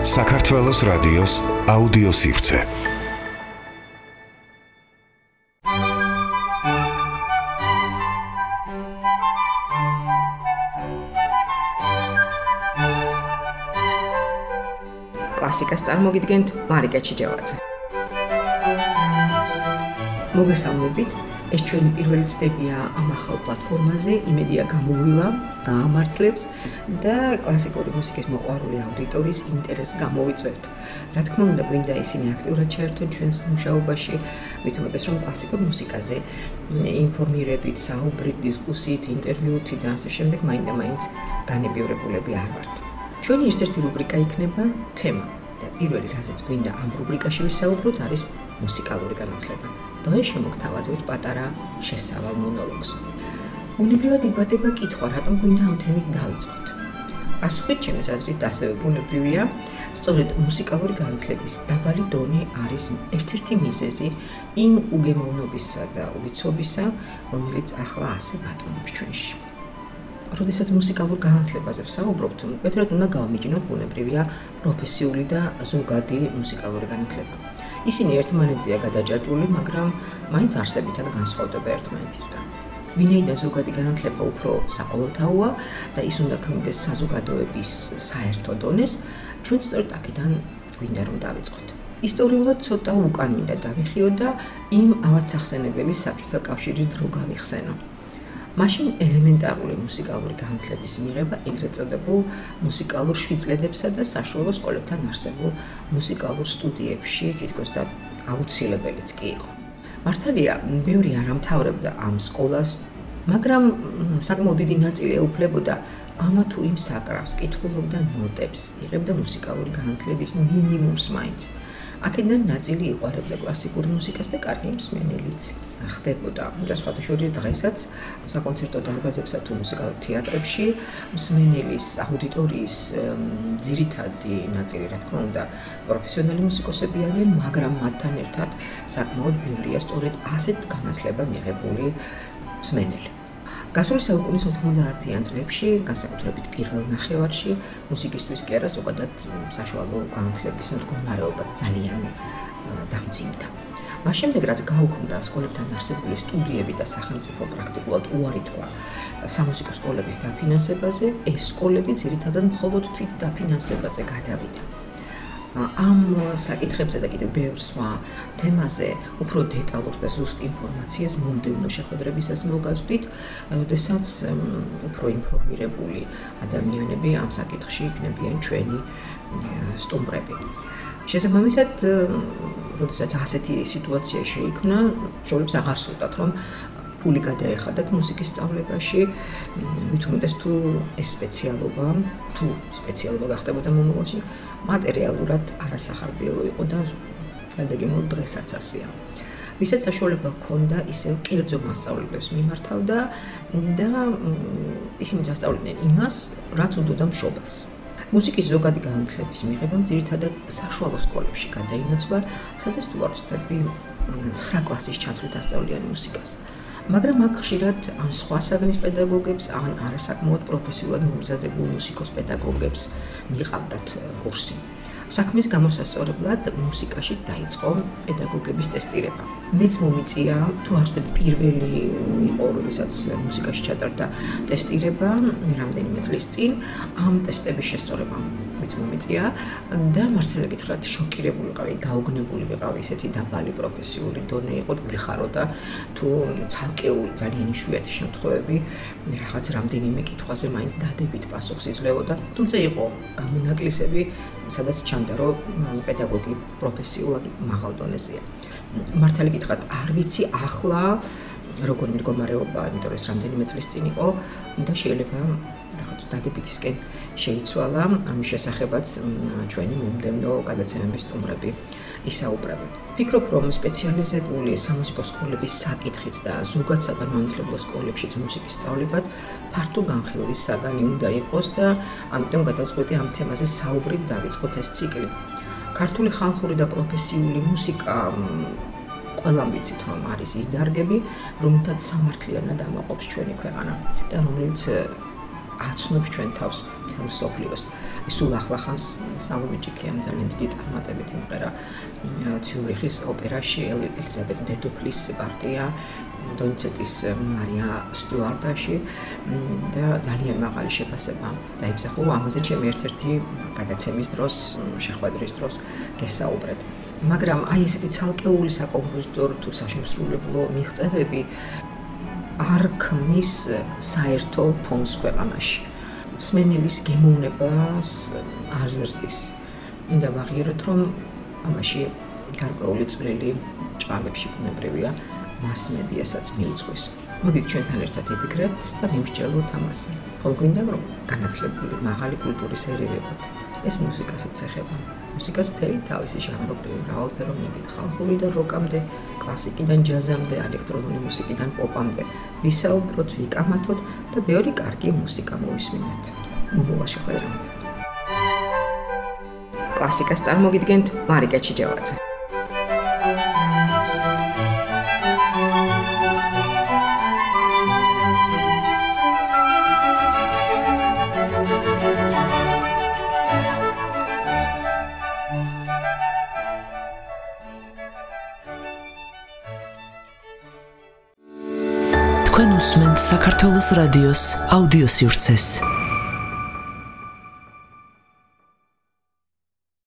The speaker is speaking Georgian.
საქართველოს რადიოს აუდიო სივრცე. კლასიკას წარმოგიდგენთ მარიკა ჩიჯავაძე. მოგესალმებით. ეს ჩვენი პირველი ცდებია ამ ახალ პლატფორმაზე, იმედია გამოვილა, გაამართლებს და კლასიკური მუსიკის მოყვარული აუდიტორიის ინტერესს გამოვიწევთ. რა თქმა უნდა, გვინდა ისინი აქტიურად ჩაერთონ ჩვენს მუშაობაში, მithomდეს რომ კლასიკურ მუსიკაზე ინფორმირებით, საუბრით, დისკუსიით, ინტერვიუთი და ასე შემდეგ მაინდა-მაინც განებივრებულები არ ვართ. ჩვენი ერთ-ერთი რუბრიკა იქნება თემა და პირველი რაზეც გვინდა ამ რუბრიკაში ვისაუბროთ არის მუსიკალური განათლება. დღეს შემოგთავაზებთ პატარა შესავალ მონოლოგს. უნებრივად იბადება კითხვა, რატომ გვინდა ამ თემით დავიწყოთ. პასუხი ჩემს აზრით ასევე უნებრივია, სწორედ მუსიკალური განათლების დაბალი დონე არის ერთ-ერთი მიზეზი იმ უგემოვნობისა და უვიცობისა, რომელიც ახლა ასე ბატონობს ჩვენში. როდესაც მუსიკალურ განათლებაზე ვსაუბრობთ, მკვეთრად უნდა გავმიჯნოთ უნებრივია პროფესიული და ზოგადი მუსიკალური განათლება. ისინი ერთმანეთზეა გადაჭაჭული, მაგრამ მაინც არსებითად განსხვავდება ერთმანეთისგან. ვინაიდან ზოგადი განათლება უფრო საყოველთაოა და ის უნდა ქმნიდეს საზოგადოების საერთო დონეს, ჩვენ სწორედ აქედან გვინდა რომ დავიწყოთ. ისტორიულად ცოტა უკან მინდა დავიხიო და იმ ავაცახსენებელი საბჭოთა კავშირის დრო გავიხსენო. მაშინ ელემენტარული მუსიკალური განათლების მიღება ეგრეთ წოდებულ მუსიკალურ შვიცლებსა და საშუალო სკოლებთან არსებულ მუსიკალურ სტუდიებში თითქოს და აუცილებელიც კი იყო. მართალია, ბევრი არ ამთავრებდა ამ სკოლას, მაგრამ საკმაოდ დიდი ნაწილი ეუფლებოდა ამა თუ იმ საკრავს, კითხულობდა ნოტებს, იღებდა მუსიკალური განათლების მინიმუმს მაინც. აქედან ნაწილი იყარებდა კლასიკურ მუსიკას და კარგი მსმენელიც ხდებოდა. და სხვათა შორის დღესაც საკონცერტო დარბაზებსა თუ მუსიკალურ თეატრებში მსმენელის აუდიტორიის ძირითადი ნაწილი, რა თქმა უნდა, პროფესიონალი მუსიკოსები არიან, მაგრამ მათთან ერთად საკმაოდ ბევრია სწორედ ასეთ განათლება მიღებული მსმენელი. გასული საუკუნის 90-იან წლებში, განსაკუთრებით პირველ ნახევარში, მუსიკისტვის კი არა, ზოგადად საშუალო განათლების მდგომარეობაც ძალიან დამძიმდა. მას შემდეგ რაც გაუქმდა სკოლებთან არსებული სტუდიები და სახელმწიფო პრაქტიკულად უარი თქვა სამუსიკო სკოლების დაფინანსებაზე, ეს სკოლები ძირითადად მხოლოდ თვით დაფინანსებაზე გადავიდა. ამ საკითხებზე და კიდევ ბევრ სხვა თემაზე უფრო დეტალურ და ზუსტ ინფორმაციას მომდევნო შეხვედრებისას მოგაძვით, ოდესაც უფრო ინფორმირებული ადამიანები ამ საკითხში იქნებიან ჩვენი სტუმრები. შესაბამისად, როდესაც ასეთი სიტუაცია შეიქმნა, შეიძლება აღარ სულტათ, რომ ფული გადაეხადათ მუსიკის სწავლებაში, მithumetes თუ ეს სპეციალობა, თუ სპეციალობა გახდებოდა მომავალში, მატერიალურად არასახარბიელო იყო და გადაგემულ დღესაც ასეა. ვისაც საშუალება ჰქონდა ისევ კერძო მასწავლებლებს მიმართავდა და ისინი დასწავლიდნენ იმას, რაც უნდოდა მშობელს. მუსიკის ზოგადი განათლების მიღებამ ძირითადად საშუალო სკოლებში გადაინაცვლა, სადაც ვწდები 9 კლასის ჩათვლით ასწავლიან მუსიკას. მაგრამ აქ ხშირად ან სხვა საგნის პედაგოგებს, ან არასაკმაოდ პროფესიულად მომზადებულ მუსიკოს პედაგოგებს მიყავდათ კურსი. საქმის გამოსასწორებლად მუსიკაშიც დაიწყო პედაგოგების ტესტირება. მეც მომიწია, თუ არ ვწდები პირველი იყო, როდესაც მუსიკაში ჩატარდა ტესტირება, რამდენიმე წლის წინ, ამ ტესტების შესწორება მეც მომიწია და მართლა გითხრათ, შოკირებული ვიყავი, გაუგნებული ვიყავი, ესეთი დაბალი პროფესიული დონე იყო, გეხარო და თუ ცალკეული ძალიან იშვიათი შემთხვევები რაღაც რამდენიმე კითხვაზე მაინც დადებით პასუხს იძლეოდა, თუმცა იყო გამონაკლისები სადაც ჩანდა რომ პედაგოგი პროფესიულად მაღალ დონეზეა. მართალი გითხრათ, არ ვიცი ახლა როგორ მდგომარეობა, იმიტომ რომ ეს რამდენიმე წლის წინ იყო და შეიძლება რაღაც დადებითისკენ შეიცვალა ამის შესახებაც ჩვენი მომდევნო გადაცემების სტუმრები ისაუბრებენ. ფიქრობ, რომ სპეციალიზებული სამუსიკო სკოლების საკითხიც და ზოგადად საკანონმდებლო სკოლებშიც მუსიკის სწავლებაც ფართო განხილვის საგანი უნდა იყოს და ამიტომ გადავწყვეტი ამ თემაზე საუბრით დავიწყოთ ეს ციკლი. ქართული ხალხური და პროფესიული მუსიკა ყველა ვიცით რომ არის ის დარგები, რომელთაც სამართლიანად ამაყობს ჩვენი ქვეყანა და რომელიც აცნობს ჩვენ თავს თელ სოფლიოს. სულ ახლახანს სალომე ჭიქიამ ძალიან დიდი წარმატებით იმღერა ციურიხის ოპერაში ელიზაბეთ დედოფლის პარტია დონცეტის მარია სტუარტაში და ძალიან მაღალი შეფასება დაიმსახურა ამაზე ჩემი ერთ-ერთი გადაცემის დროს შეხვედრის დროს გესაუბრეთ მაგრამ აი ესეთი ცალკეული საკომპოზიტორო თუ საშემსრულებლო მიღწევები არ ქმნის საერთო ფონს ქვეყანაში. სმენელის გემოვნებას არ ზრდის. უნდა ვაღიაროთ, რომ ამაში გარკვეული წვლილი ჭალებში ბუნებრივია მას მედიასაც მიუძღვის. მოდით ჩვენთან ერთად ვიფიქრეთ და ვიმსჯელოთ ამაზე. ხოლმე გვინდა რომ განათლებული მაღალი კულტურის ერევებოთ. ეს მუსიკასაც ეხება. მუსიკას მთელი თავისი ჟანრობრივი მრავალფეროვნებით ხალხური და როკამდე, კლასიკიდან ჯაზამდე, ელექტრონული მუსიკიდან პოპამდე ვისაუბროთ, ვიკამათოთ და ბევრი კარგი მუსიკა მოვისმინოთ. მომავალ შეხვედრამდე. კლასიკას წარმოგიდგენთ მარიკა ჩიჯავაძე. თქვენ უსმენთ საქართველოს რადიოს აუდიოსივრცეს.